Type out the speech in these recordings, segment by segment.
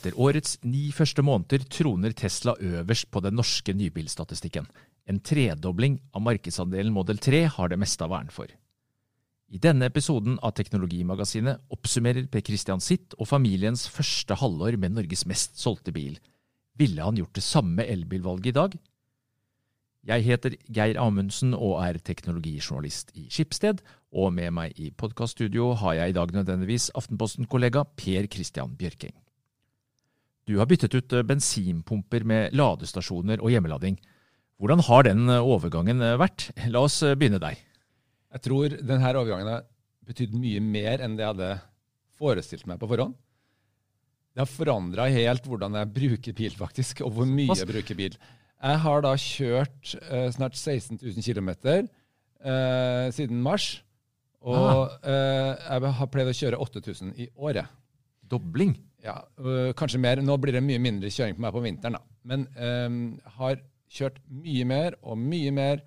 Etter årets ni første måneder troner Tesla øverst på den norske nybilstatistikken. En tredobling av markedsandelen Model 3 har det meste av æren for. I denne episoden av Teknologimagasinet oppsummerer Per Christian sitt og familiens første halvår med Norges mest solgte bil. Ville han gjort det samme elbilvalget i dag? Jeg heter Geir Amundsen og er teknologijournalist i Skipsted, og med meg i podkaststudio har jeg i dag nødvendigvis Aftenposten-kollega Per Christian Bjørking. Du har byttet ut bensinpumper med ladestasjoner og hjemmelading. Hvordan har den overgangen vært? La oss begynne der. Jeg tror denne overgangen har betydd mye mer enn det jeg hadde forestilt meg på forhånd. Det har forandra helt hvordan jeg bruker bil, faktisk, og hvor mye jeg bruker bil. Jeg har da kjørt uh, snart 16 000 km uh, siden mars. Og uh, jeg har pleid å kjøre 8000 i året. Dobling? Ja, øh, kanskje mer. Nå blir det mye mindre kjøring på meg på vinteren. da. Men jeg har kjørt mye mer og mye mer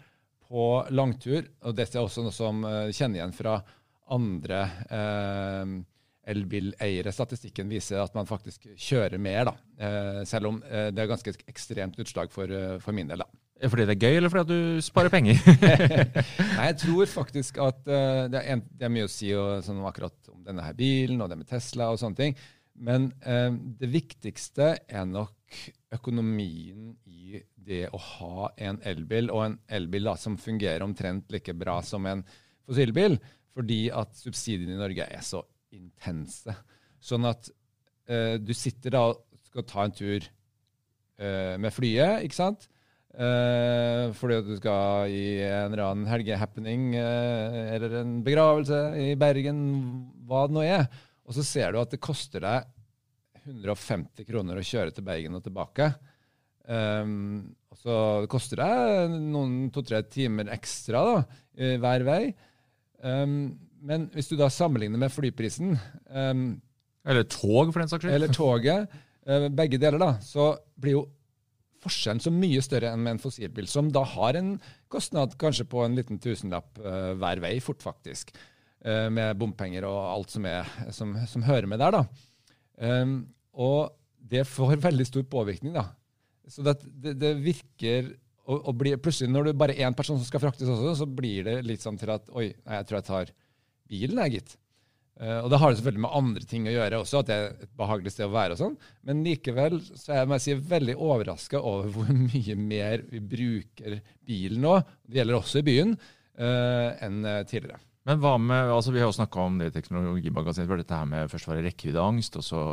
på langtur. Og dette er også noe som kjenner igjen fra andre elbileiere. Statistikken viser at man faktisk kjører mer, da. Eh, selv om eh, det er ganske ekstremt utslag for, eh, for min del. da. Fordi det er gøy, eller fordi du sparer penger? Nei, jeg tror faktisk at uh, det, er en, det, er mye å si og, sånn, akkurat om denne her bilen og det med Tesla og sånne ting. Men eh, det viktigste er nok økonomien i det å ha en elbil, og en elbil da, som fungerer omtrent like bra som en fossilbil, fordi at subsidiene i Norge er så intense. Sånn at eh, du sitter da og skal ta en tur eh, med flyet, ikke sant? Uh, fordi at du skal i en eller annen helgehappening eller en begravelse i Bergen, hva det nå er. Og så ser du at det koster deg 150 kroner å kjøre til Bergen og tilbake. Um, og så koster det noen to-tre timer ekstra da, hver vei. Um, men hvis du da sammenligner med flyprisen um, Eller tog, for den saks skyld. Eller toget. Uh, begge deler, da. Så blir jo forskjellen så mye større enn med en fossilbil, som da har en kostnad kanskje på en liten tusenlapp uh, hver vei, fort faktisk. Uh, med bompenger og alt som, er, som, som hører med der, da. Um, og det får veldig stor påvirkning, da. Så det, det, det virker og, og blir, plutselig Når det bare er én person som skal fraktes også, så blir det litt sånn til at oi, nei, jeg tror jeg tar bilen, jeg, gitt. Uh, og det har det selvfølgelig med andre ting å gjøre også, at det er et behagelig sted å være. og sånn. Men likevel så er jeg, si, veldig overraska over hvor mye mer vi bruker bilen nå, det gjelder også i byen, uh, enn eh, tidligere. Men hva med, altså Vi har jo snakka om det i Teknologimagasinet, for dette her med først var det rekkeviddeangst, og så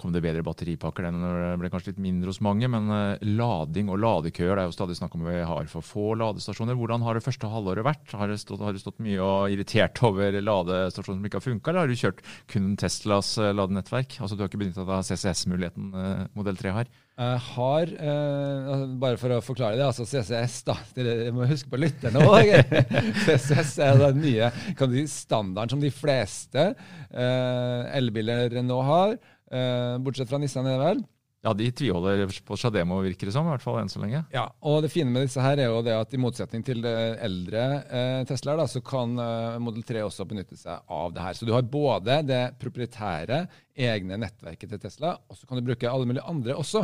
kom det bedre batteripakker den ble kanskje litt mindre hos mange. Men uh, lading og ladekøer, det er jo stadig snakk om vi har for få ladestasjoner. Hvordan har det første halvåret vært? Har det stått, stått mye og irritert over ladestasjoner som ikke har funka, eller har du kjørt kun Teslas uh, ladenettverk? Altså Du har ikke benytta deg av CCS-muligheten uh, modell 3 har? Jeg har, uh, bare for å forklare det, altså CCS da, Dere må huske på lytterne òg. CCS er den nye du si, standarden som de fleste uh, elbiler nå har. Uh, bortsett fra Nissan, er det vel? Ja, de tviholder på Shademo, virker det som. i hvert fall enn så lenge. Ja, og Det fine med disse her er jo det at i motsetning til eldre eh, Teslaer, da, så kan eh, Model 3 også benytte seg av det her. Så du har både det proprietære, egne nettverket til Tesla, og så kan du bruke alle mulige andre også.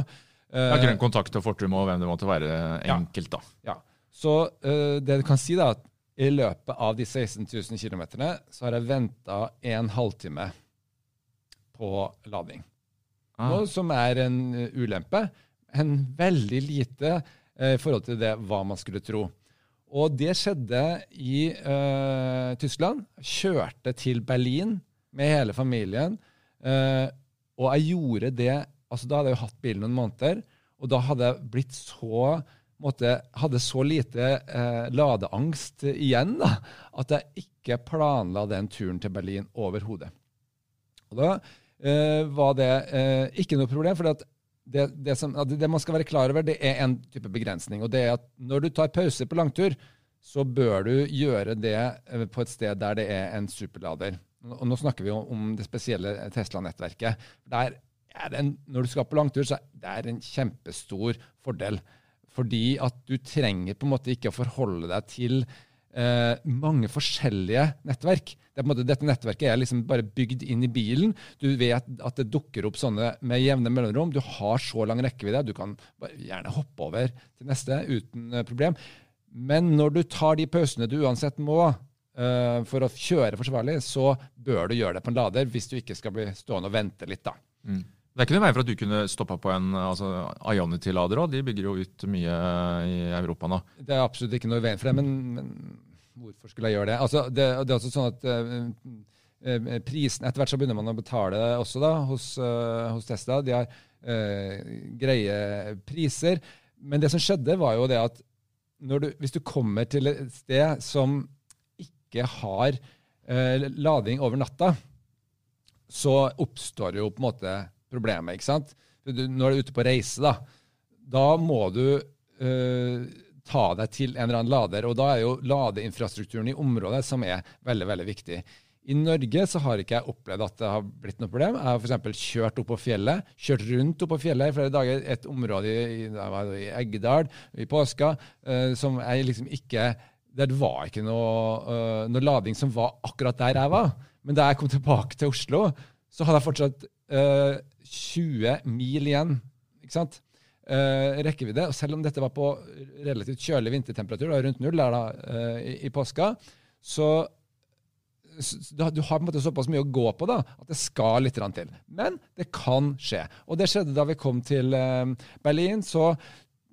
Eh, ja, grønn kontakt og fortum og hvem det måtte være enkelt, da. Ja. Så eh, det du kan si, da, at i løpet av de 16 000 km så har jeg venta en halvtime på lading. Ah. Noe som er en eh, ulempe, men veldig lite eh, i forhold til det hva man skulle tro. Og det skjedde i eh, Tyskland. Kjørte til Berlin med hele familien. Eh, og jeg gjorde det altså Da hadde jeg jo hatt bilen noen måneder, og da hadde jeg blitt så måtte, hadde så lite eh, ladeangst igjen da, at jeg ikke planla den turen til Berlin overhodet. Og da var det uh, ikke noe problem. for det, det, som, det, man skal være klar over, det er en type begrensning. og det er at Når du tar pause på langtur, så bør du gjøre det eh, på et sted der det er en superlader. Og Nå snakker vi om det spesielle Tesla-nettverket. Er Når du skal på langtur, så er det en kjempestor fordel. Fordi at du trenger på en måte ikke å forholde deg til eh, mange forskjellige nettverk. Det måte, dette nettverket er liksom bare bygd inn i bilen. Du vet at det dukker opp sånne med jevne mellomrom. Du har så lang rekkevidde. Du kan gjerne hoppe over til neste uten eh, problem. Men når du tar de pausene du uansett må eh, for å kjøre forsvarlig, så bør du gjøre det på en lader hvis du ikke skal bli stående og vente litt. da. Mm. Det er ikke noe vei for at du kunne stoppa på en altså, Ionity-lader òg. De bygger jo ut mye i Europa nå. Det er absolutt ikke noe i veien for det, men, men, hvorfor skulle jeg gjøre det? Altså, det, det, er også sånn at uh, prisen, Etter hvert så begynner man å betale også da, hos, uh, hos Tesla. De har uh, greie priser. Men det som skjedde, var jo det at du, hvis du kommer til et sted som ikke har lading over natta, så oppstår jo på en måte problemet. ikke sant? Når du er ute på reise, da, da må du uh, ta deg til en eller annen lader. Og da er jo ladeinfrastrukturen i området som er veldig, veldig viktig. I Norge så har ikke jeg opplevd at det har blitt noe problem. Jeg har f.eks. kjørt opp på fjellet, kjørt rundt opp på fjellet i flere dager. Et område i, i Eggedal i påska uh, som jeg liksom ikke Det var ikke noe, uh, noe lading som var akkurat der jeg var. Men da jeg kom tilbake til Oslo, så hadde jeg fortsatt uh, 20 mil igjen. ikke sant? Uh, rekkevidde. Og selv om dette var på relativt kjølig vintertemperatur, da, rundt null der da, uh, i, i, påska, så, så du, du, har på en måte såpass mye å gå på da, at det skal litt til. Men det kan skje. Og det skjedde da vi kom til uh, Berlin. så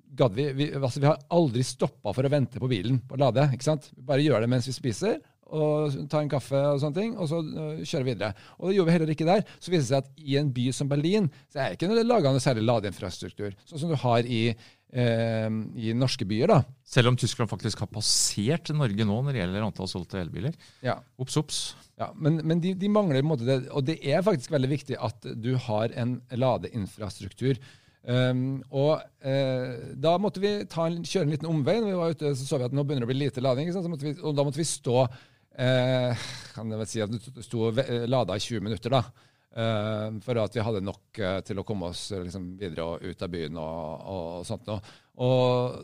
gadd vi, vi, altså vi har aldri stoppa for å vente på bilen på å lade. ikke sant? Vi bare gjør det mens vi spiser, og ta en kaffe og sånne ting, og så uh, kjøre videre. Og det gjorde vi heller ikke der. Så viser det seg at i en by som Berlin så er det ikke laga noe særlig ladeinfrastruktur, sånn som du har i, uh, i norske byer. da. Selv om Tyskland faktisk har passert Norge nå når det gjelder antall solgte elbiler. Ja. Ops, ops. Ja, Men, men de, de, mangler på en måte det, og det er faktisk veldig viktig at du har en ladeinfrastruktur. Um, og uh, Da måtte vi en, kjøre en liten omvei. Når vi var ute, så så vi at nå begynner det å bli lite lading. Vi, og Da måtte vi stå eh, kan jeg vel si at det sto lada i 20 minutter. da, eh, For at vi hadde nok eh, til å komme oss eh, liksom, videre og ut av byen og, og sånt noe. Og,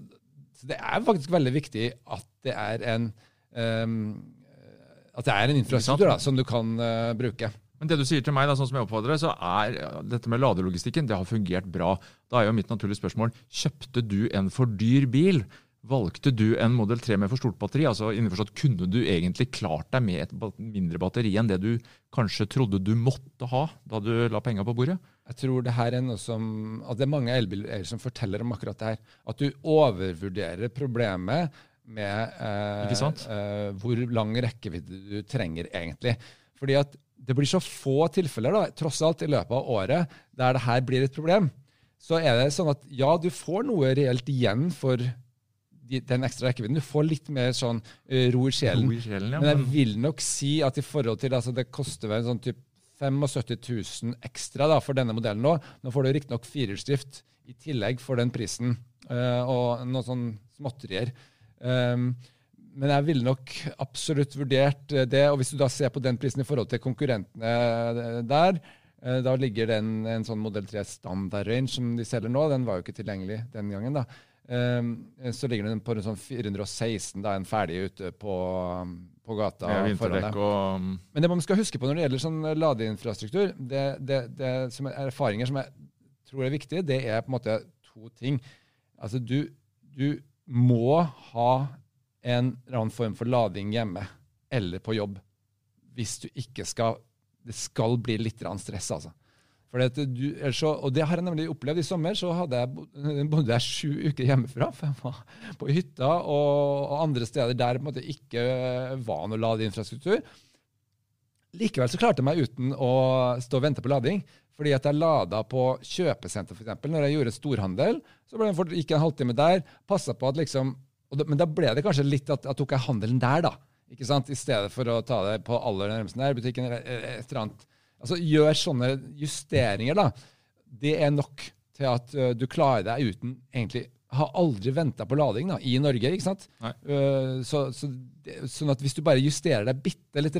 så det er faktisk veldig viktig at det er en, um, at det er en infrastruktur da, som du kan uh, bruke. Men det du sier til meg, da, sånn som jeg oppfatter det, så er dette med ladelogistikken det har fungert bra. Da er jo mitt naturlige spørsmål kjøpte du en for dyr bil Valgte du en Model 3 med for stort batteri? altså innforstått, Kunne du egentlig klart deg med et mindre batteri enn det du kanskje trodde du måtte ha da du la penga på bordet? Jeg tror det her er noe som, at det er mange elbileiere som forteller om akkurat det her. At du overvurderer problemet med eh, eh, hvor lang rekkevidde du trenger egentlig. Fordi at det blir så få tilfeller da, tross alt i løpet av året der det her blir et problem. Så er det sånn at ja, du får noe reelt igjen for den ekstra rekkevidden. Du får litt mer sånn uh, ro i sjelen. Ro i sjelen ja. Men jeg vil nok si at i forhold til altså Det koster vel sånn typ 75 000 ekstra da, for denne modellen nå. Nå får du riktignok firehjulsdrift i tillegg for den prisen, uh, og noen sånn småtterier. Um, men jeg ville nok absolutt vurdert det. Og hvis du da ser på den prisen i forhold til konkurrentene der, da ligger den en sånn modell 3 standard range som de selger nå. Den var jo ikke tilgjengelig den gangen. da. Um, så ligger den på rundt sånn 416, da er den ferdig ute på, på gata. Ja, og... Men det man skal huske på når det gjelder sånn ladeinfrastruktur, det, det, det som er erfaringer som jeg tror er viktige, det er på en måte to ting. Altså, du, du må ha en eller annen form for lading hjemme eller på jobb hvis du ikke skal Det skal bli litt stress, altså. Du, så, og det har jeg nemlig opplevd. I sommer så jeg, bodde jeg sju uker hjemmefra. For jeg var på hytta og, og andre steder der det ikke var noe ladeinfrastruktur. Likevel så klarte jeg meg uten å stå og vente på lading. Fordi at jeg lada på kjøpesenter, f.eks. Når jeg gjorde storhandel, så ble gikk jeg en halvtime der. på at liksom, det, Men da ble det kanskje litt at jeg tok handelen der, da. Ikke sant? I stedet for å ta det på aller nærmeste nærbutikken eller et eller annet Altså, gjør sånne justeringer, da. Det er nok til at uh, du klarer deg uten egentlig Har aldri venta på lading da, i Norge, ikke sant? Uh, så, så det, sånn at hvis du bare justerer deg bitte litt,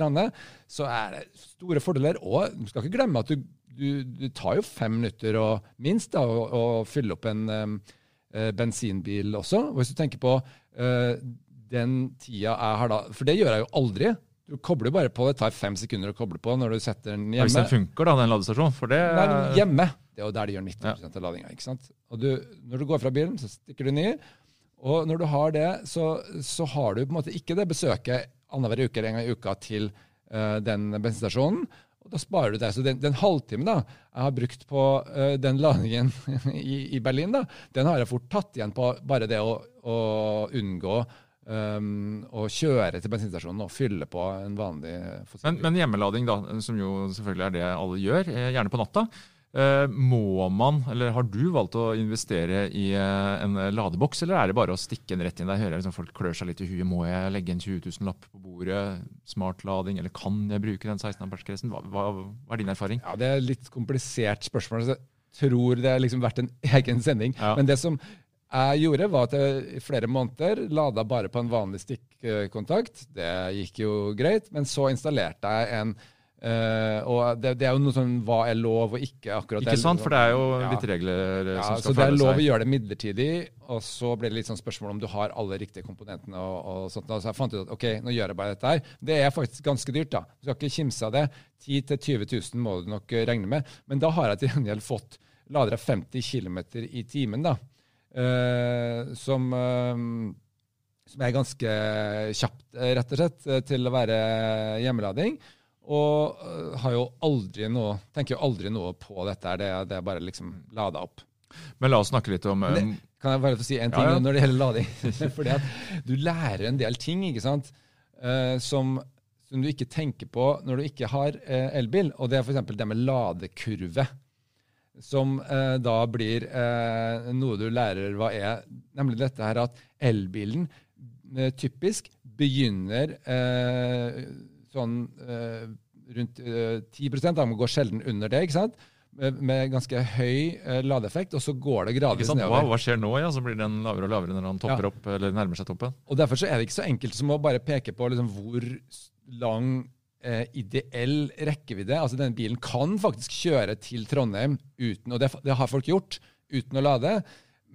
så er det store fordeler. Og du skal ikke glemme at du, du, du tar jo fem minutter og, minst da, å, å fylle opp en um, bensinbil også. Og hvis du tenker på uh, den tida jeg har da For det gjør jeg jo aldri. Du kobler bare på, det tar fem sekunder å koble på når du setter den hjemme. Hvis den funker, da, den ladestasjonen? For det Nei, hjemme. Det er jo der de gjør 90% av ladinga. ikke sant? Og du, Når du går fra bilen, så stikker du den i. Og når du har det, så, så har du på en måte ikke det besøket annenhver uke eller en gang i uka til uh, den bensinstasjonen. Og da sparer du deg. Så den, den halvtimen da, jeg har brukt på uh, den ladingen i, i, Berlin, da, den har jeg fort tatt igjen på bare det å, å unngå um, å kjøre til bensinstasjonen og fylle på en vanlig men, men, hjemmelading, da, som jo selvfølgelig er det alle gjør, eh, gjerne på natta. Uh, må man, eller har du valgt å investere i uh, en ladeboks, eller er det bare å stikke en rett inn der? Jeg hører liksom folk klør seg litt i huet. Må jeg legge en 20 000-lapp på bordet? Smartlading, eller kan jeg bruke den 16 amperes-grensen? Hva, hva, hva, er din erfaring? Ja, Det er litt komplisert spørsmål. Jeg tror det har liksom vært en egen sending. Ja. Men det som jeg gjorde, var at jeg i flere måneder lada bare på en vanlig stikkontakt. Det gikk jo greit. Men så installerte jeg en Uh, og det, det, er jo noe sånn hva er lov og ikke. akkurat. Ikke sant, for det er jo ja. litt regler ja, som skal Så det er lov å gjøre det midlertidig, og så blir det litt sånn spørsmål om du har alle riktige komponentene. og, og sånt. Så jeg fant ut at ok, nå gjør jeg bare dette her. Det er faktisk ganske dyrt. da. Du skal ikke kimse av det. 10 000-20 000 må du nok regne med. Men da har jeg til gjengjeld fått ladere 50 km i timen, da. Uh, som uh, som er ganske kjapt, rett og slett, til å være hjemmelading. Og har jo aldri noe, tenker jo aldri noe på dette. Det, det er bare liksom lada opp. Men la oss snakke litt om det, Kan jeg bare få si en ting ja, ja. når det gjelder lading? Fordi at du lærer en del ting ikke sant? Som, som, du ikke tenker på når du ikke har elbil. Og det er f.eks. det med ladekurve. Som eh, da blir noe du lærer hva er. Nemlig dette her at elbilen typisk begynner sånn uh, rundt uh, 10% De går sjelden under det. ikke sant? Med ganske høy ladeeffekt, og så går det gradvis nedover. Hva, hva, skjer nå? ja? Så blir den lavere og lavere når topper ja. opp, eller nærmer seg toppen. Og Derfor så er det ikke så enkelt som å bare peke på liksom, hvor lang eh, ideell rekkevidde. Altså Denne bilen kan faktisk kjøre til Trondheim uten, og det, det har folk gjort, uten å lade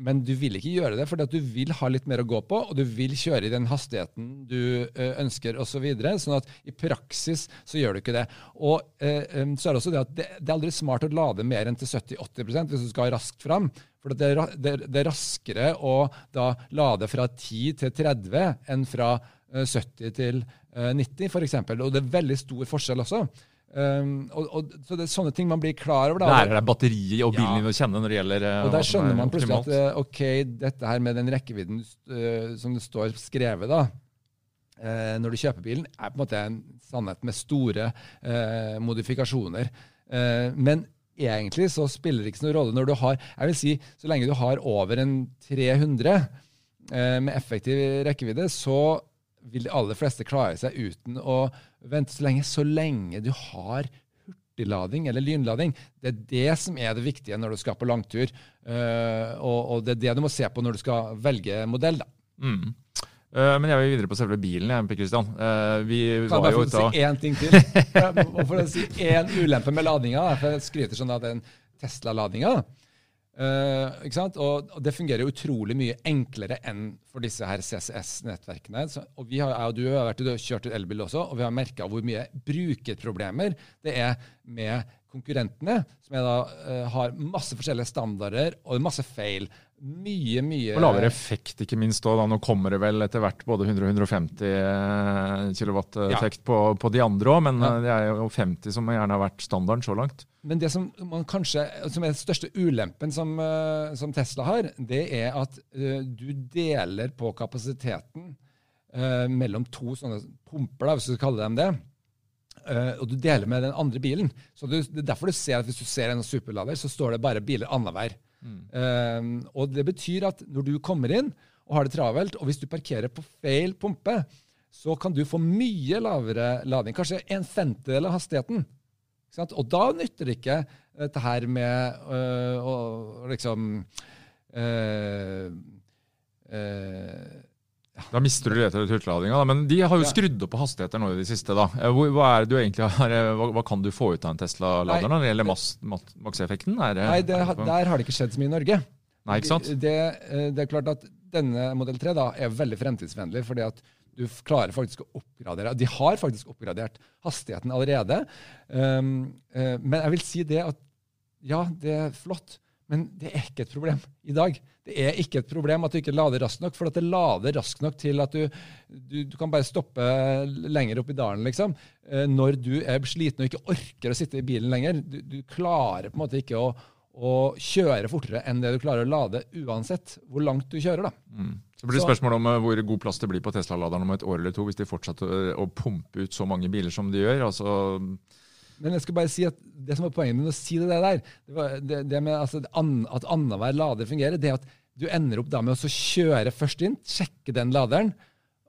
men du vil ikke gjøre det fordi du vil ha litt mer å gå på, og du vil kjøre i den hastigheten du uh, ønsker osv. Så videre, sånn at i praksis så gjør du ikke det. Og um, så er det også det at det, det, er aldri smart å lade mer enn til 70-80% hvis du skal raskt fram. For det er, det, det er, raskere å da lade fra 10 til 30 enn fra uh, 70 til 90 f.eks. Og det er veldig stor forskjell også. Um, og, og, så det er sånne ting man blir klar over. Da. Lærer deg batteriet og bilen din ja. å kjenne når det gjelder uh, Og Der skjønner man plutselig at uh, ok, dette her med den rekkevidden uh, som det står skrevet da, når du kjøper bilen, er på en måte en sannhet med store modifikasjoner. men egentlig så spiller det ikke noen rolle når du har jeg vil si, Så lenge du har over en 300 med effektiv rekkevidde, så vil de aller fleste klare seg uten å vente så lenge. Så lenge du har hurtiglading eller lynlading. Det er det som er det viktige når du skal på langtur. Uh, og, det er det du må se på når du skal velge modell. da. Mm. Uh, men jeg vil videre på selve bilen. jeg, Christian. Uh, vi kan jeg bare få si én ting til? Hvorfor si én ulempe med ladinga. For jeg skryter sånn av den Tesla-ladinga. Uh, ikke sant? Og, og, det fungerer utrolig mye enklere enn for disse her CCS-nettverkene. Og vi har, jeg og du har vært, kjørt ut elbil også, og vi har merka hvor mye brukerproblemer det er med konkurrentene, som da, uh, har masse forskjellige standarder og masse feil. Mye, mye Og lavere effekt, ikke minst. Da. Nå kommer det vel etter hvert både 100 og 150 eh, kW effekt ja. på, på, de andre òg, men ja. det er jo 50 som gjerne har vært standarden så langt. Men det som, man kanskje, som er den største ulempen som, uh, som Tesla har, det er at uh, du deler på kapasiteten uh, mellom to sånne pumper, da, hvis du kaller dem det. og du deler med den andre bilen. Så du, Det er derfor du ser at hvis du ser en superlader, så står det bare biler annenhver. Mm. og det betyr at når du kommer inn og har det travelt, og hvis du parkerer på feil pumpe, så kan du få mye lavere lading. Kanskje en femtedel av hastigheten. Og da nytter det ikke dette her med øh, å liksom øh, øh, da mister du hurtigladinga. Men de har jo skrudd opp på hastigheter nå i det siste. da. Eh, hva, er det du egentlig har, eh, hva, hva kan du få ut av en Tesla-lader når det gjelder makseffekten? Nei, det, der har det ikke skjedd så mye i Norge. Nei, ikke sant? Det, det, er klart at denne modell 3 da, er veldig fremtidsvennlig. fordi at du klarer faktisk å oppgradere. De har faktisk oppgradert hastigheten allerede. Um, uh, men jeg vil si det at ja, det er flott, men det er ikke et problem i dag. Det er ikke et problem at du ikke lader raskt nok, for at det lader raskt nok til at du, du, du kan bare stoppe lenger opp i dalen, liksom. Uh, når du er sliten og ikke orker å sitte i bilen lenger. Du, du klarer på en måte ikke å, å, kjøre fortere enn det du klarer å lade, uansett hvor langt du kjører. da. Mm. Så blir det spørsmål om eh, hvor god plass det blir på Tesla-laderen om et år eller to hvis de fortsetter å pumpe ut så mange biler som de gjør. altså... Men jeg skal bare si at det som var poenget med å si det der, det, det, det med altså, at annenhver lader fungerer, det er at du ender opp da med å kjøre først inn, sjekke den laderen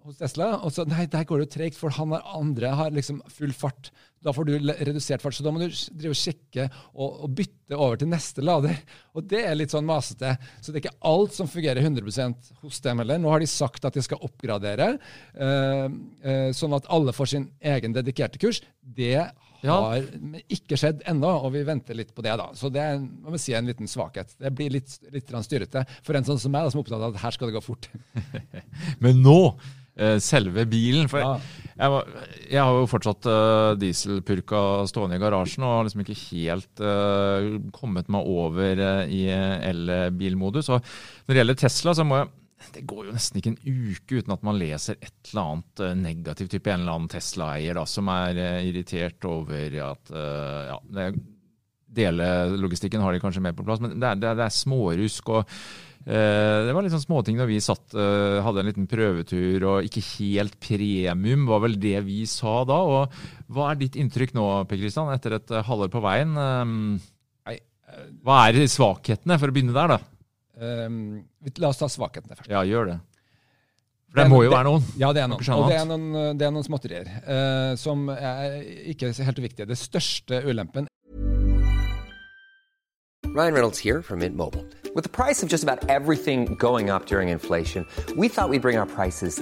hos Tesla, og så Nei, der går det jo tregt, for han har andre har liksom full fart. Da får du redusert fart. Så da må du drive og sjekke og, og, bytte over til neste lader. Og det er litt sånn masete. Så det er ikke alt som fungerer 100% hos dem heller. Nå har de sagt at de skal oppgradere, uh, uh, sånn at alle får sin egen dedikerte kurs. Det har ikke skjedd ennå, og vi venter litt på det. da. Så det er må si, en liten svakhet. Det blir litt, litt styrete for en sånn som meg, som er opptatt av at her skal det gå fort. Men nå Eh, selve bilen. For ja. jeg, jeg, har jo fortsatt uh, dieselpurka stående i garasjen og har liksom ikke helt uh, kommet meg over uh, i elbilmodus. Og når det gjelder Tesla, så må jeg det går jo nesten ikke en uke uten at man leser et eller annet negativt. Type en eller annen Tesla-eier som er irritert over at ja, Delelogistikken har de kanskje mer på plass, men det er, det er, det er smårusk. og Eh, det var litt sånn småting da vi satt, eh, hadde en liten prøvetur og ikke helt premium, var vel det vi sa da. og Hva er ditt inntrykk nå, Per Kristian, etter et eh, halvår på veien? Hva er svakhetene, for å begynne der, da? Um, la oss ta svakhetene først. Ja, gjør det. For det, det må jo det, være noen? Ja, det er noen. Og det er noen, det er noen småtterier uh, som er ikke helt viktige. Det største ulempen Ryan Reynolds here from Mint Mobile. With the price of just about everything going up during inflation, we thought we'd bring our prices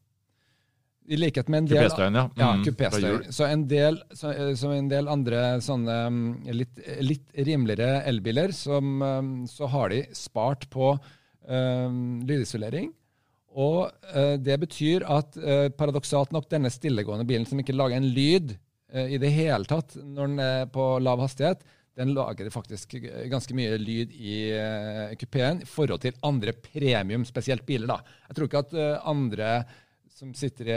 I likhet med en del ja. ja mm, kupéstøy. Så, en del, så, så, en del andre sånne mm, litt, litt rimeligere elbiler, som, mm, så har de spart på um, lydisolering. Og uh, det betyr at uh, paradoksalt nok denne stillegående bilen som ikke lager en lyd uh, i det hele tatt når den er på lav hastighet, den lager faktisk ganske mye lyd i uh, kupeen i forhold til andre premium, spesielt biler. da. Jeg tror ikke at andre som, i,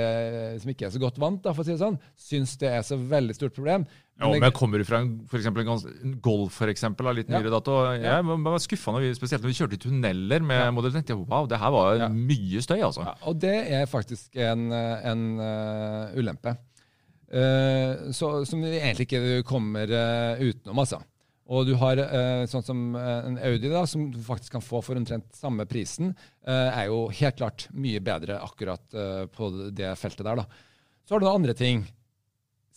som ikke er så godt vant, da, for å si det sånn, syns det er så veldig stort problem. Men, ja, men jeg Kommer fra en, for eksempel, en Golf, for eksempel, litt nyere ja. dato? Jeg ja. var skuffa spesielt når vi kjørte i tunneler med ja. Model 30. Wow, det her var mye støy, altså. Ja, og det er faktisk en, en uh, ulempe. Uh, så, som vi egentlig ikke kommer uh, utenom, altså. Og du har uh, sånn som en Audi, da, som du faktisk kan få for omtrent samme prisen, er jo helt klart mye bedre akkurat på det feltet der. da. Så har du noen andre ting.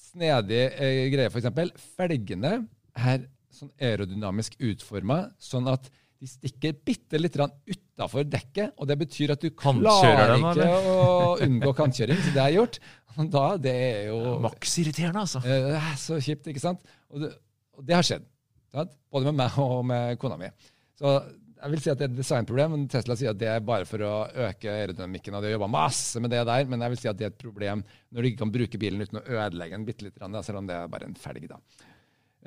Snedige greier, f.eks. Felgene er sånn aerodynamisk utforma, sånn at de stikker bitte litt utafor dekket. og Det betyr at du klarer dem, ikke å unngå kantkjøring. Så det er gjort. Da, det er jo ja, Maks irriterende, altså. Er så kjipt, ikke sant? Og det, og det har skjedd. Både med meg og med kona mi. Så jeg vil si at det er et designproblem. men Tesla sier at det er bare for å øke aerodynamikken. og De har jobba masse med det der, men jeg vil si at det er et problem når du ikke kan bruke bilen uten å ødelegge den bitte litt, selv om det er bare en felg. da.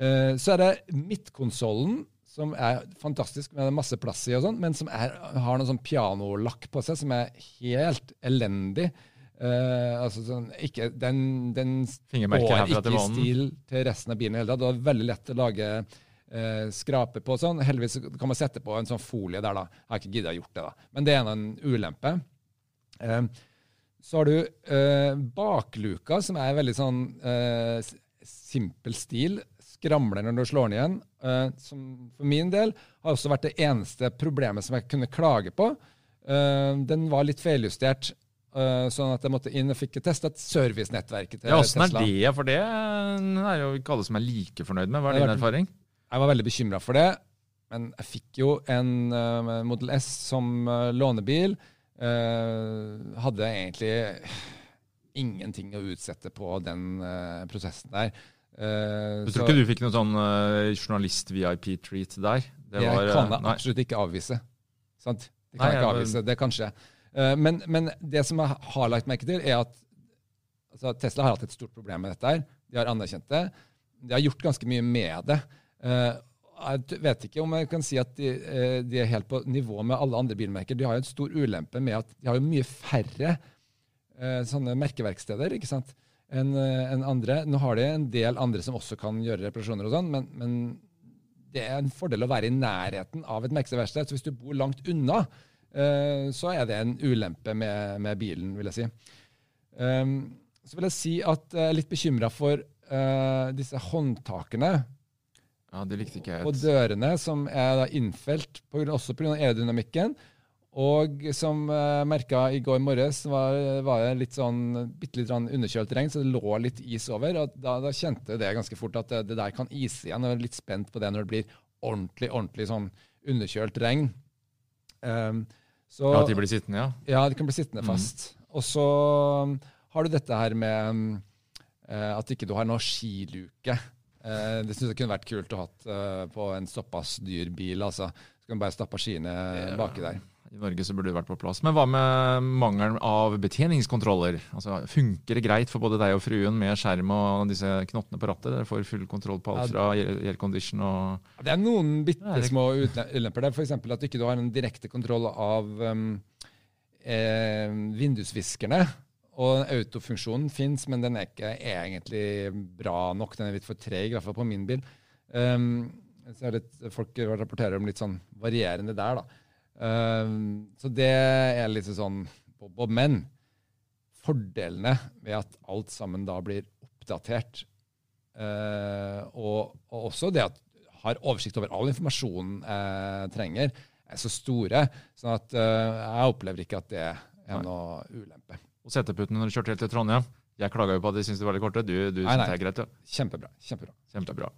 Eh, så er det midtkonsollen som er fantastisk, med masse plass i, og sånn, men som er, har noe sånn pianolakk på seg som er helt elendig. Uh, altså sånn, ikke, den den går ikke i stil til resten av bilen i hele tatt. Det er veldig lett å lage uh, skraper på sånn. Heldigvis kan man sette på en sånn folie der, da. Jeg har ikke giddet å gjort det, da. Men det er en ulempe. Uh, så har du bakluka, som er veldig sånn simpel stil skramler når du slår den igjen. Som for min del har også vært det eneste problemet som jeg kunne klage på. Den var litt feiljustert sånn at jeg måtte inn og fikk testa servicenettverket til ja, Åssen er det? For det er jo ikke alle som er like fornøyd med. Hva er din erfaring? Jeg var veldig bekymra for det. Men jeg fikk jo en uh, Model S som uh, lånebil. hadde egentlig ingenting å utsette på den prosessen der. Uh, du tror så, ikke du fikk noen sånn uh, journalist-VIP-treat der? Det, var, kan jeg absolutt ikke avvise. Sant? Det kan nei, jeg ikke avvise. Det kan skje. Uh, men, men, det som jeg har lagt merke til, er at altså, Tesla har hatt et stort problem med dette. her. De har anerkjent det. De har gjort ganske mye med det. Jeg vet ikke om jeg kan si at de, de, er helt på nivå med alle andre bilmerker. De har jo en stor ulempe med at de har jo mye færre sånne merkeverksteder. ikke sant? enn eh, en andre. Nå har de en del andre som også kan gjøre reparasjoner, og sånn, men, men, det er en fordel å være i nærheten av et merkeverksted. Så hvis du bor langt unna, så er det en ulempe med, med bilen, vil jeg si. Så vil jeg si at jeg er litt bekymra for disse håndtakene. Ja, det likte ikke jeg. På dørene, som er da innfelt på, også pga. aerodynamikken. Og som jeg uh, merka i går morges, var, var det litt sånn, bitte litt sånn underkjølt regn, så det lå litt is over. og Da, da kjente det ganske fort at det, det, der kan ise igjen. og Jeg er litt spent på det når det blir ordentlig ordentlig sånn underkjølt regn. Um, så, ja, At de blir sittende, ja? Ja, de kan bli sittende mm. fast. Mm. Og så um, har du dette her med uh, at ikke du har noe skiluke. Uh, det syns jeg kunne vært kult å ha eh, på en såpass dyr bil. altså. Så kan du bare stappe skiene baki der. I Norge så burde det vært på plass. Men hva med mangelen av betjeningskontroller? Altså, Funker det greit for både deg og fruen med skjerm og disse knottene på rattet? Dere får full kontroll på alt fra aircondition og Det er noen bitte små ulemper der. F.eks. at du ikke har en direkte kontroll av um, eh, vindusviskerne. Og autofunksjonen fins, men den er ikke egentlig bra nok. Den er litt for treg, i hvert fall på min bil. Um, så litt, folk rapporterer om litt sånn varierende der, da. Um, så det er litt sånn bob Men fordelene ved at alt sammen da blir oppdatert, uh, og, og, også det at har oversikt over all informasjonen jeg trenger, er så store. sånn at uh, jeg opplever ikke at det er noe ulempe. Og seteputene når du kjørte helt til Trondheim? Jeg klaga jo på at de syntes det var litt korte. Du, du syns det er greit? Ja. Kjempebra. Kjempebra. Kjempebra.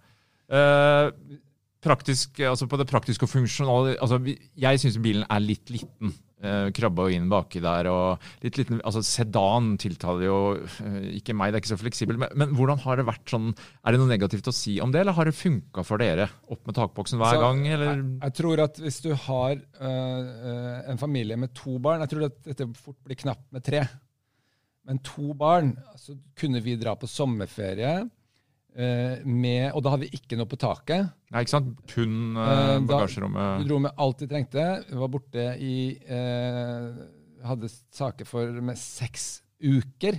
Uh, praktisk, altså på det praktiske og funksjonale altså Jeg syns bilen er litt liten. Uh, krabba inn baki der. og litt liten, altså Sedan tiltaler jo uh, ikke meg, det er ikke så fleksibelt. Men, men, hvordan har det vært sånn, er det noe negativt å si om det, eller har det funka for dere? Opp med takboksen hver så, gang? eller? Jeg, jeg, tror at hvis du har uh, en familie med to barn Jeg tror at dette fort blir knapt med tre. Men to barn, så kunne vi dra på sommerferie Eh, med, og da hadde vi ikke noe på taket. Nei, ikke sant? Kun eh, bagasjerommet. Vi dro med alt vi trengte. Vi var borte i eh, Hadde saker for med seks uker.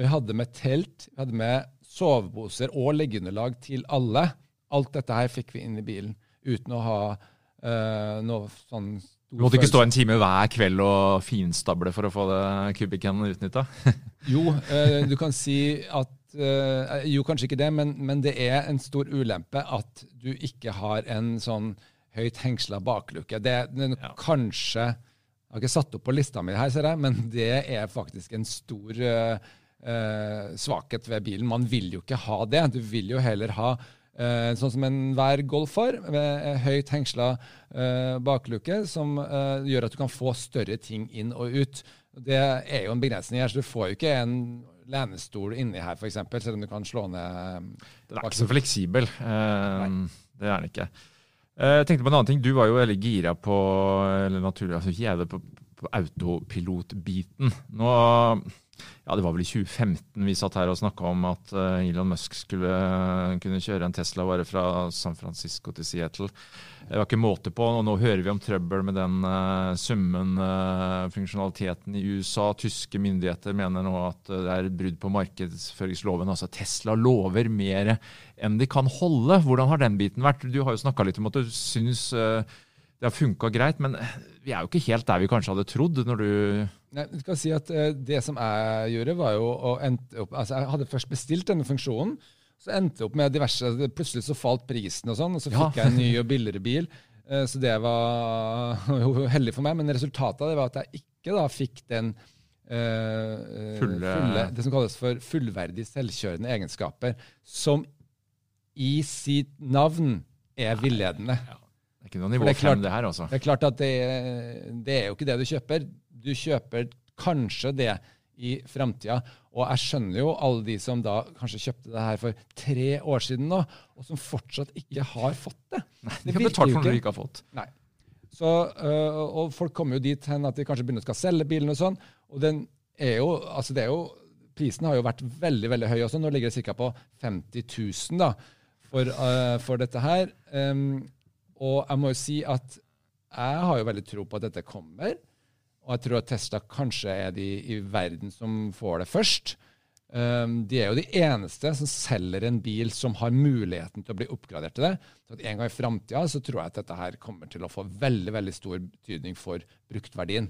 Vi hadde med telt, vi hadde med soveposer og leggeunderlag til alle. Alt dette her fikk vi inn i bilen uten å ha eh, noe sånn Du måtte ikke stå en time hver kveld og finstable for å få det kubikken utnytta? jo, uh, du kan si at uh, Jo, kanskje ikke det, men, men, det er en stor ulempe at du ikke har en sånn høyt hengsla baklukke. Det, det ja. kanskje Jeg har ikke satt opp på lista mi her, ser jeg, men det er faktisk en stor uh, svakhet ved bilen. Man vil jo ikke ha det. Du vil jo heller ha Uh, sånn som enhver Golf har, med høyt hengsla eh, bakluke, som eh, gjør at du kan få større ting inn og ut. Det er jo en begrensning her, så du får jo ikke en lenestol inni her, f.eks., selv om du kan slå ned Den er ikke så fleksibel. Uh, det er den ikke. Uh, jeg tenkte på en annen ting. Du var jo veldig gira på eller naturlig, altså ikke på, på autopilotbiten. Nå ja, det var vel i 2015 vi satt her og snakka om at uh, Elon Musk skulle uh, kunne kjøre en Tesla bare fra San Francisco til Seattle. Det var ikke måte på. og Nå hører vi om trøbbel med den uh, summen, funksjonaliteten i USA. Tyske myndigheter mener nå at det er brudd på markedsføringsloven. Altså Tesla lover mer enn de kan holde. Hvordan har den biten vært? Du har jo snakka litt om at du syns det har funka greit, men vi er jo ikke helt der vi kanskje hadde trodd når du Nei, jeg skal si at uh, Det som jeg gjorde, var jo å endte opp Altså, jeg hadde først bestilt denne funksjonen. Så endte jeg opp med diverse Plutselig så falt prisen, og sånn, og så fikk ja. jeg en ny og billigere bil. Uh, så det var jo heldig for meg. Men resultatet av det var at jeg ikke da fikk den uh, Fulle- fulle, det som kalles for fullverdig selvkjørende egenskaper, som i sitt navn er villedende. Det er ikke noe nivå det er klart- det her, altså. Det er klart at det, det er jo ikke det du kjøper. Du kjøper kanskje det i framtida. Og jeg skjønner jo alle de som da kanskje kjøpte det her for tre år siden nå, og som fortsatt ikke har fått det. Nei, De har betalt for noe de ikke har fått. Nei. Så, øh, og folk kommer jo dit hen at de kanskje begynner å skal selge bilen og sånn. Og den er jo, altså det er jo, prisen har jo vært veldig veldig høy også. Nå ligger det ca. på 50 000 da, for, øh, for dette her. Um, og jeg må jo si at jeg har jo veldig tro på at dette kommer. Og jeg tror at Tesla kanskje er de i verden som får det først. Um, de er jo de eneste som selger en bil som har muligheten til å bli oppgradert til det. Så at en gang i framtida så tror jeg at dette her kommer til å få veldig veldig stor betydning for bruktverdien.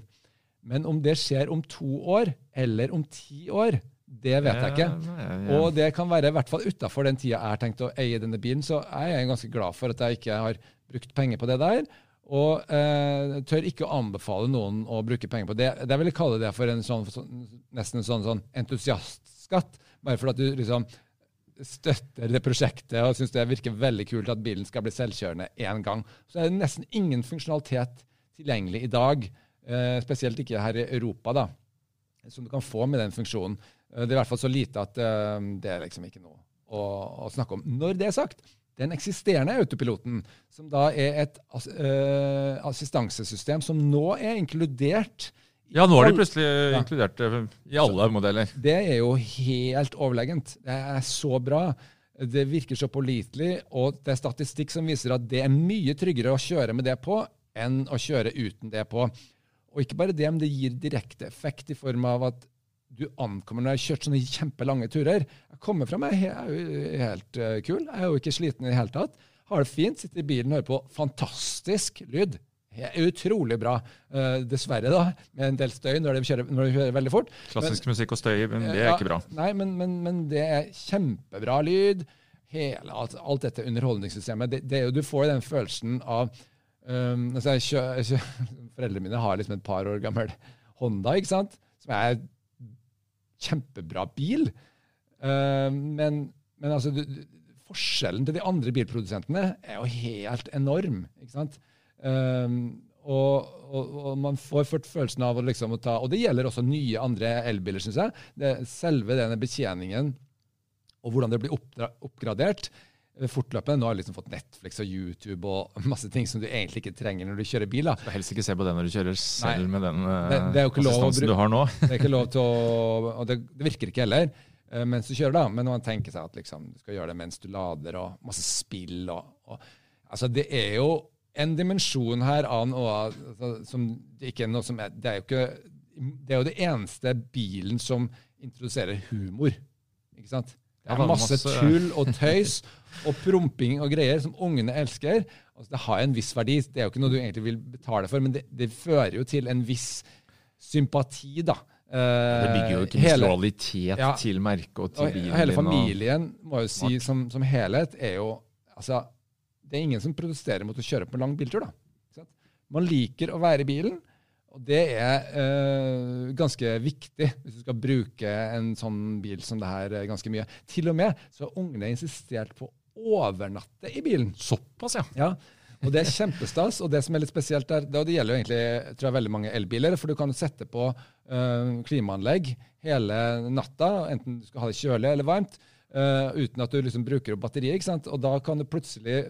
Men om det skjer om to år eller om ti år, det vet jeg ikke. Ja, ja, ja. Og det kan være i hvert fall utafor den tida jeg har tenkt å eie denne bilen. Så jeg er ganske glad for at jeg ikke har brukt penger på det der. Og eh, tør ikke å anbefale noen å bruke penger på det. Det vil jeg kalle det for en sånn, sånn, nesten en sånn, sånn entusiastskatt. Bare for at du liksom støtter det prosjektet og syns det virker veldig kult at bilen skal bli selvkjørende én gang. Så er det nesten ingen funksjonalitet tilgjengelig i dag, eh, spesielt ikke her i Europa, da, som du kan få med den funksjonen. Eh, Det er i hvert fall så lite at eh, det er liksom ikke noe å, å snakke om. Når det er sagt, den eksisterende autopiloten, som da er et eh, assistansesystem som nå er inkludert Ja, nå er de plutselig Ja. inkludert det i alle modeller. det er jo helt overlegent. Det er så bra. Det virker så pålitelig, og det er statistikk som viser at det er mye tryggere å kjøre med det på enn å kjøre uten det på. Og ikke bare det, men det gir direkte effekt i form av at du ankommer når jeg har kjørt sånne kjempelange turer. Jeg kommer fra meg, jeg er jo helt eh, kul. Jeg er jo ikke sliten i det hele tatt. Har det fint, sitter i bilen og hører på fantastisk lyd. Utrolig bra. Uh, dessverre, da, med en del støy når de kjører, når de kjører veldig fort. Klassisk musikk og støy, men det er Ja, ikke bra. Nei, men, men, men det er kjempebra lyd. Hele, alt, alt dette underholdningssystemet. Det, det du får jo den følelsen av um, altså jeg kjø, jeg kjø, Foreldrene mine har liksom et par år gammel Honda, ikke sant? som er kjempebra bil. Um, men, men altså, forskjellen til de andre bilprodusentene er jo helt enorm. ikke sant? Um, og, og, og man får ført følelsen av å liksom ta Og det gjelder også nye andre elbiler, syns jeg. Det, selve denne betjeningen og hvordan det blir oppgradert eh, fortløpende. Nå har jeg liksom fått Netflix og YouTube og masse ting som du egentlig ikke trenger når du kjører bil. da. Skal helst ikke se på det når du kjører selv Nei. med den eh, Det- det lov å assistansen du har nå. Det er ikke lov til å Og det, det virker ikke heller eh, mens du kjører, da. Men når man tenker seg at liksom, du skal gjøre det mens du lader, og masse spill og, og Altså, det er jo en dimensjon her av noe altså, som ikke er noe som er Det er jo ikke Det er jo det eneste bilen som introduserer humor. Ikke sant? Det er masse masse- tull og tøys og promping og greier som ungene elsker. Altså, det har en viss verdi. Det er jo ikke noe du egentlig vil betale for, men det, det fører jo til en viss sympati, da. Det bygger jo ikke Eh, hele- Ja. til merket og til og bilen hele familien, må jo si, som, som helhet, er jo Altså, det er ingen som protesterer mot å kjøre på en lang biltur, da. Man liker å være i bilen, og det er eh, ganske viktig hvis du skal bruke en sånn bil som det her eh, ganske mye. Til og med så har ungene insistert på å overnatte i bilen. Såpass, ja. Ja, og det er kjempestas. Og det som er litt spesielt der, det, og det gjelder jo egentlig tror jeg, veldig mange elbiler, for du kan sette på øh, klimaanlegg hele natta, enten du skal ha det kjølig eller varmt, øh, uten at du liksom bruker opp batteriet. ikke sant? Og da kan du plutselig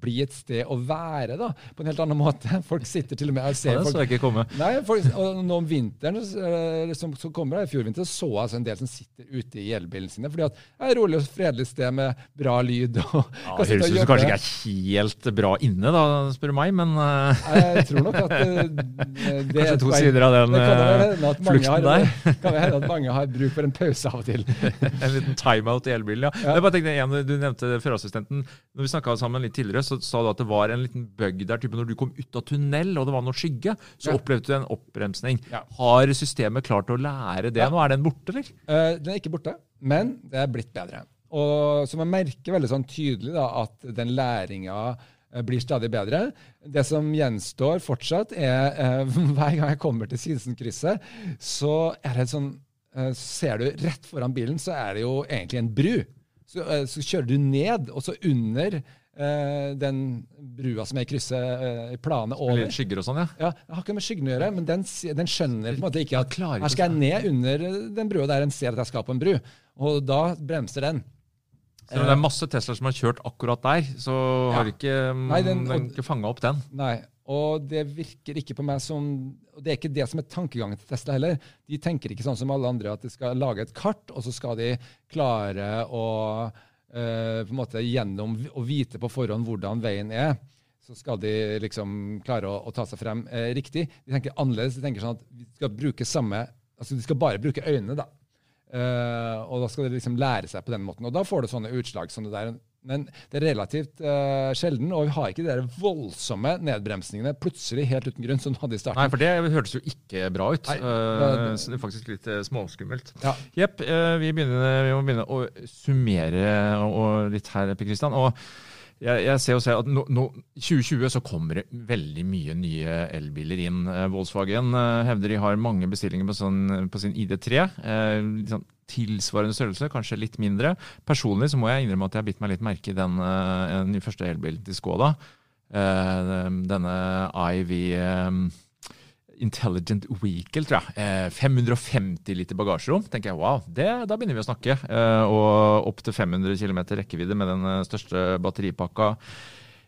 bli et sted å være da, på en helt annen måte. Folk sitter til og med og Ja, det folk så jeg ikke komme. Nei, folk, og nå om vinteren eh, som, som kommer, i fjor vinter, så jeg altså en del som sitter ute i elbilene sine. fordi at det er et rolig og fredelig sted med bra lyd. og Ja, det høres ut som kanskje ikke er helt bra inne, da, spør du meg, men eh, Jeg tror nok at eh, det Kanskje to sider av den, kan mange flukten har, der. kan det hende at mange har bruk for en pause av og til. en liten timeout i elbilen. Ja. Jeg bare tenkte, igjen, Du nevnte førerassistenten. Når vi snakka sammen litt tidligere, så sa du at det var en liten bug der. type Når du kom ut av tunnel og det var noe skygge, så Ja. opplevde du en oppbremsning. Ja. Har systemet klart å lære det Ja. nå? Er den borte, eller? Uh, Den er ikke borte, men det er blitt bedre. Og så man merker veldig sånn tydelig da, at den læringa blir stadig bedre. Det som gjenstår fortsatt, er hver gang jeg kommer til Sinsenkrysset, så er det sånn så ser du rett foran bilen, så er det jo egentlig en bru. Så, så kjører du ned, og så under den brua som er i krysset, uh, planet over. Litt skygger og sånn, ja. ja. Det har ikke med skyggene å gjøre, men den, den, skjønner på en måte ikke at her skal jeg ned under den brua der en ser at jeg skal på en bru. Og da bremser den. Selv om det er masse Teslaer som har kjørt akkurat der, så ja. har ikke, Nei, den, den ikke fanga opp den. Nei, og det virker ikke på meg som og Det er ikke det som er tankegangen til Tesla heller. De tenker ikke sånn som alle andre, at de skal lage et kart, og så skal de klare å Eh, på en måte gjennom å vite på forhånd hvordan veien er, så skal de liksom klare å, å ta seg frem eh, riktig. De tenker annerledes. De tenker sånn at vi skal bruke samme, altså de skal bare bruke øynene. da. Eh, og da skal de liksom lære seg på den måten. Og da får du sånne utslag som det der. Men det er relativt uh, sjelden, og vi har ikke de der voldsomme nedbremsningene plutselig helt uten grunn som du hadde i starten. Nei, for det hørtes jo ikke bra ut. Nei, uh, så det er faktisk litt uh, småskummelt. Jepp, ja. vi, vi, må begynne å summere og litt her, Per Kristian. og jeg, jeg, ser jo selv at nå, nå, 2020 så kommer det veldig mye nye elbiler inn. Volkswagen hevder de har mange bestillinger på, sånn, på sin ID3. Eh, liksom tilsvarende størrelse, kanskje litt mindre. Personlig så må jeg innrømme at jeg har bitt meg litt merke i den, den første elbilen til Skoda. Eh, denne IV um, Intelligent Vehicle, tror jeg. Uh, 550 liter bagasjerom. tenker jeg, wow, det, Da begynner vi å snakke. og opp til 500 km rekkevidde med den største batteripakka.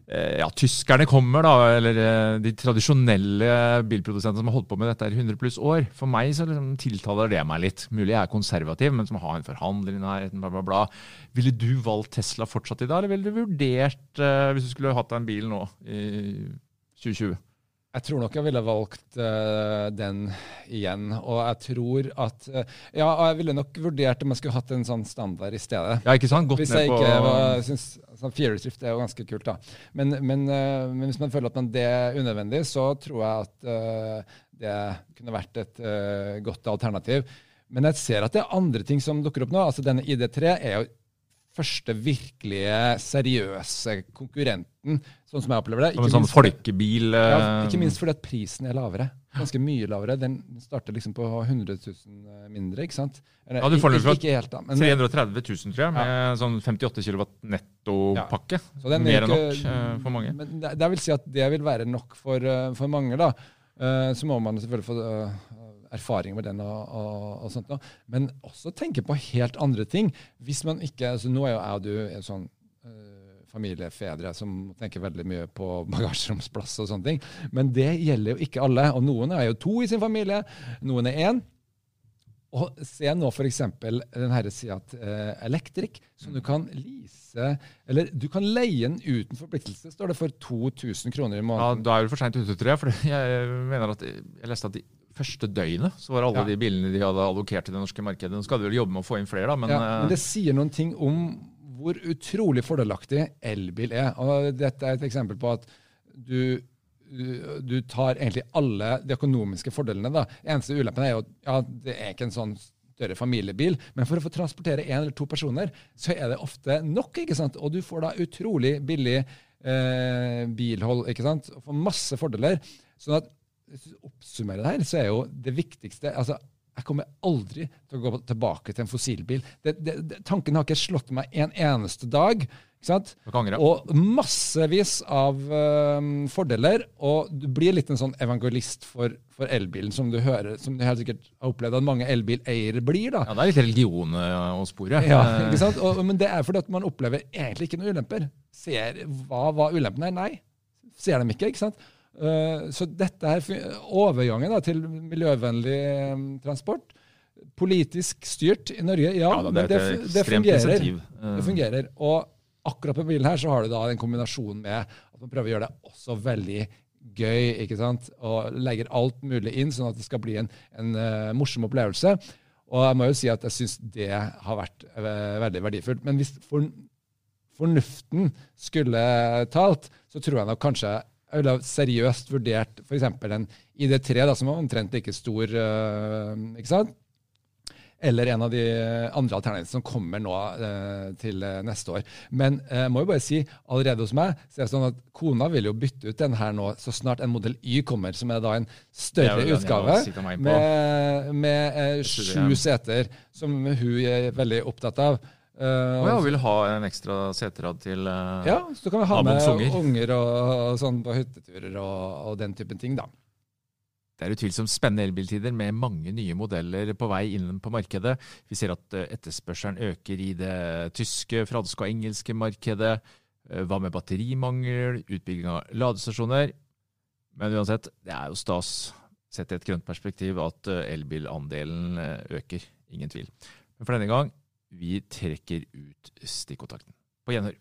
Eh, ja, tyskerne kommer, da, eller eh, de tradisjonelle bilprodusentene som har holdt på med dette i 100 pluss år. For meg så liksom tiltaler det meg litt. Mulig jeg er konservativ, men som har en forhandler i nærheten, bla, bla, bla. Ville du valgt Tesla fortsatt i dag, eller ville du vurdert, hvis du skulle hatt deg en bil nå i 2020? Jeg tror nok jeg ville valgt uh, den igjen. Og jeg tror at uh, Ja, jeg ville nok vurdert om jeg skulle hatt en sånn standard i stedet. Ja, ikke sant? Gått hvis jeg ikke var, synes, sånn Fjerdedrift er jo ganske kult, da. Men, men, uh, men, hvis man føler at man det er unødvendig, så tror jeg at det kunne vært et godt alternativ. Men jeg ser at det er andre ting som dukker opp nå. Altså Denne ID3 er jo første virkelige, seriøse konkurrenten, sånn som jeg opplever det. Ikke som en sånn folkebil? Ja, ikke minst fordi at prisen er lavere. Ganske mye lavere. Den starter liksom på 100 000 eh, mindre, ikke sant? Eller, ja, du får den fra 330 000, tror jeg, med ja. sånn 58 kW nettopakke. Ja. Mer enn nok uh, for mange. Men det, det, vil si at det vil være nok for, uh, for mange, da. Uh, så må man selvfølgelig få erfaring med den. og, og, og sånt. Men også tenke på helt andre ting. Hvis man ikke, altså Nå er jo jeg og du en sånn uh, familiefedre som tenker veldig mye på bagasjeromsplass og sånne ting. Men det gjelder jo ikke alle. Og noen er jo to i sin familie, noen er én. Og se nå f.eks. den herre Seat uh, Electric, som du kan lease Eller du kan leie den uten forpliktelse, står det, for 2000 kroner i måneden. Ja, Da er det for seint ute, tror jeg. For jeg mener at jeg leste at de første døgnet så var alle ja. de bilene de hadde allokert til det norske markedet. Nå skal de vel jobbe med å få inn flere, da. Men, ja, men det sier noen ting om hvor utrolig fordelaktig elbil er. Og dette er et eksempel på at du, du tar egentlig alle de økonomiske fordelene. da. Eneste ulempen er jo at ja, det er ikke en sånn større familiebil, men for å få transportere én eller to personer, så er det ofte nok. ikke sant? Og du får da utrolig billig eh, bilhold. ikke sant? Og får masse fordeler. sånn at hvis du oppsummerer det her, så er jo det viktigste altså, Jeg kommer aldri til å gå tilbake til en fossilbil. Det, det, det, tanken har ikke slått meg en eneste dag. Og massevis av uh, fordeler. Og du blir litt en sånn evangelist for, for elbilen, som du hører, som du helt sikkert har opplevd at mange elbileiere blir. da. Ja, Det er litt religion å spore. Ja, ikke sant? Og, men det er fordi at man opplever egentlig ikke noen ulemper. Ser hva var ulempen er? Nei, ser dem ikke. ikke sant? Uh, så dette her, overgangen da, til miljøvennlig um, transport. Politisk styrt i Norge, ja, ja men det, det, fungerer. det fungerer. Og akkurat på bilen her så har du da en kombinasjon med at man prøver å gjøre det også veldig gøy. ikke sant? Og legger alt mulig inn, sånn at det skal bli en, en uh, morsom opplevelse. Og jeg må jo si at jeg syns det har vært uh, veldig verdifullt. Men hvis for, fornuften skulle talt, så tror jeg nok kanskje jeg ville seriøst vurdert f.eks. en ID3, da, som var omtrent like stor. Uh, ikke sant? Eller en av de andre alternativene som kommer nå eh, til eh, neste år. Men jeg eh, må jo bare si, allerede hos meg så er det sånn at kona vil jo bytte ut den her nå så snart en modell Y kommer, som er da en større utgave med, med eh, sju seter, som hun er veldig opptatt av. Uh, og ja, vil ha en ekstra seterad til uh, Ja, så kan vi ha med unger og, og, sånn på hytteturer og, og, den typen ting, da. Det er utvilsomt spennende elbiltider med mange nye modeller på vei inn på markedet. Vi ser at eh, etterspørselen øker i det tyske, franske og engelske markedet. Eh, hva med batterimangel, utbygging av ladestasjoner? Men uansett, det er jo stas, sett i et grønt perspektiv, at eh, elbilandelen øker. Ingen tvil. Men for denne gang, vi trekker ut stikkontakten. På gjenhør.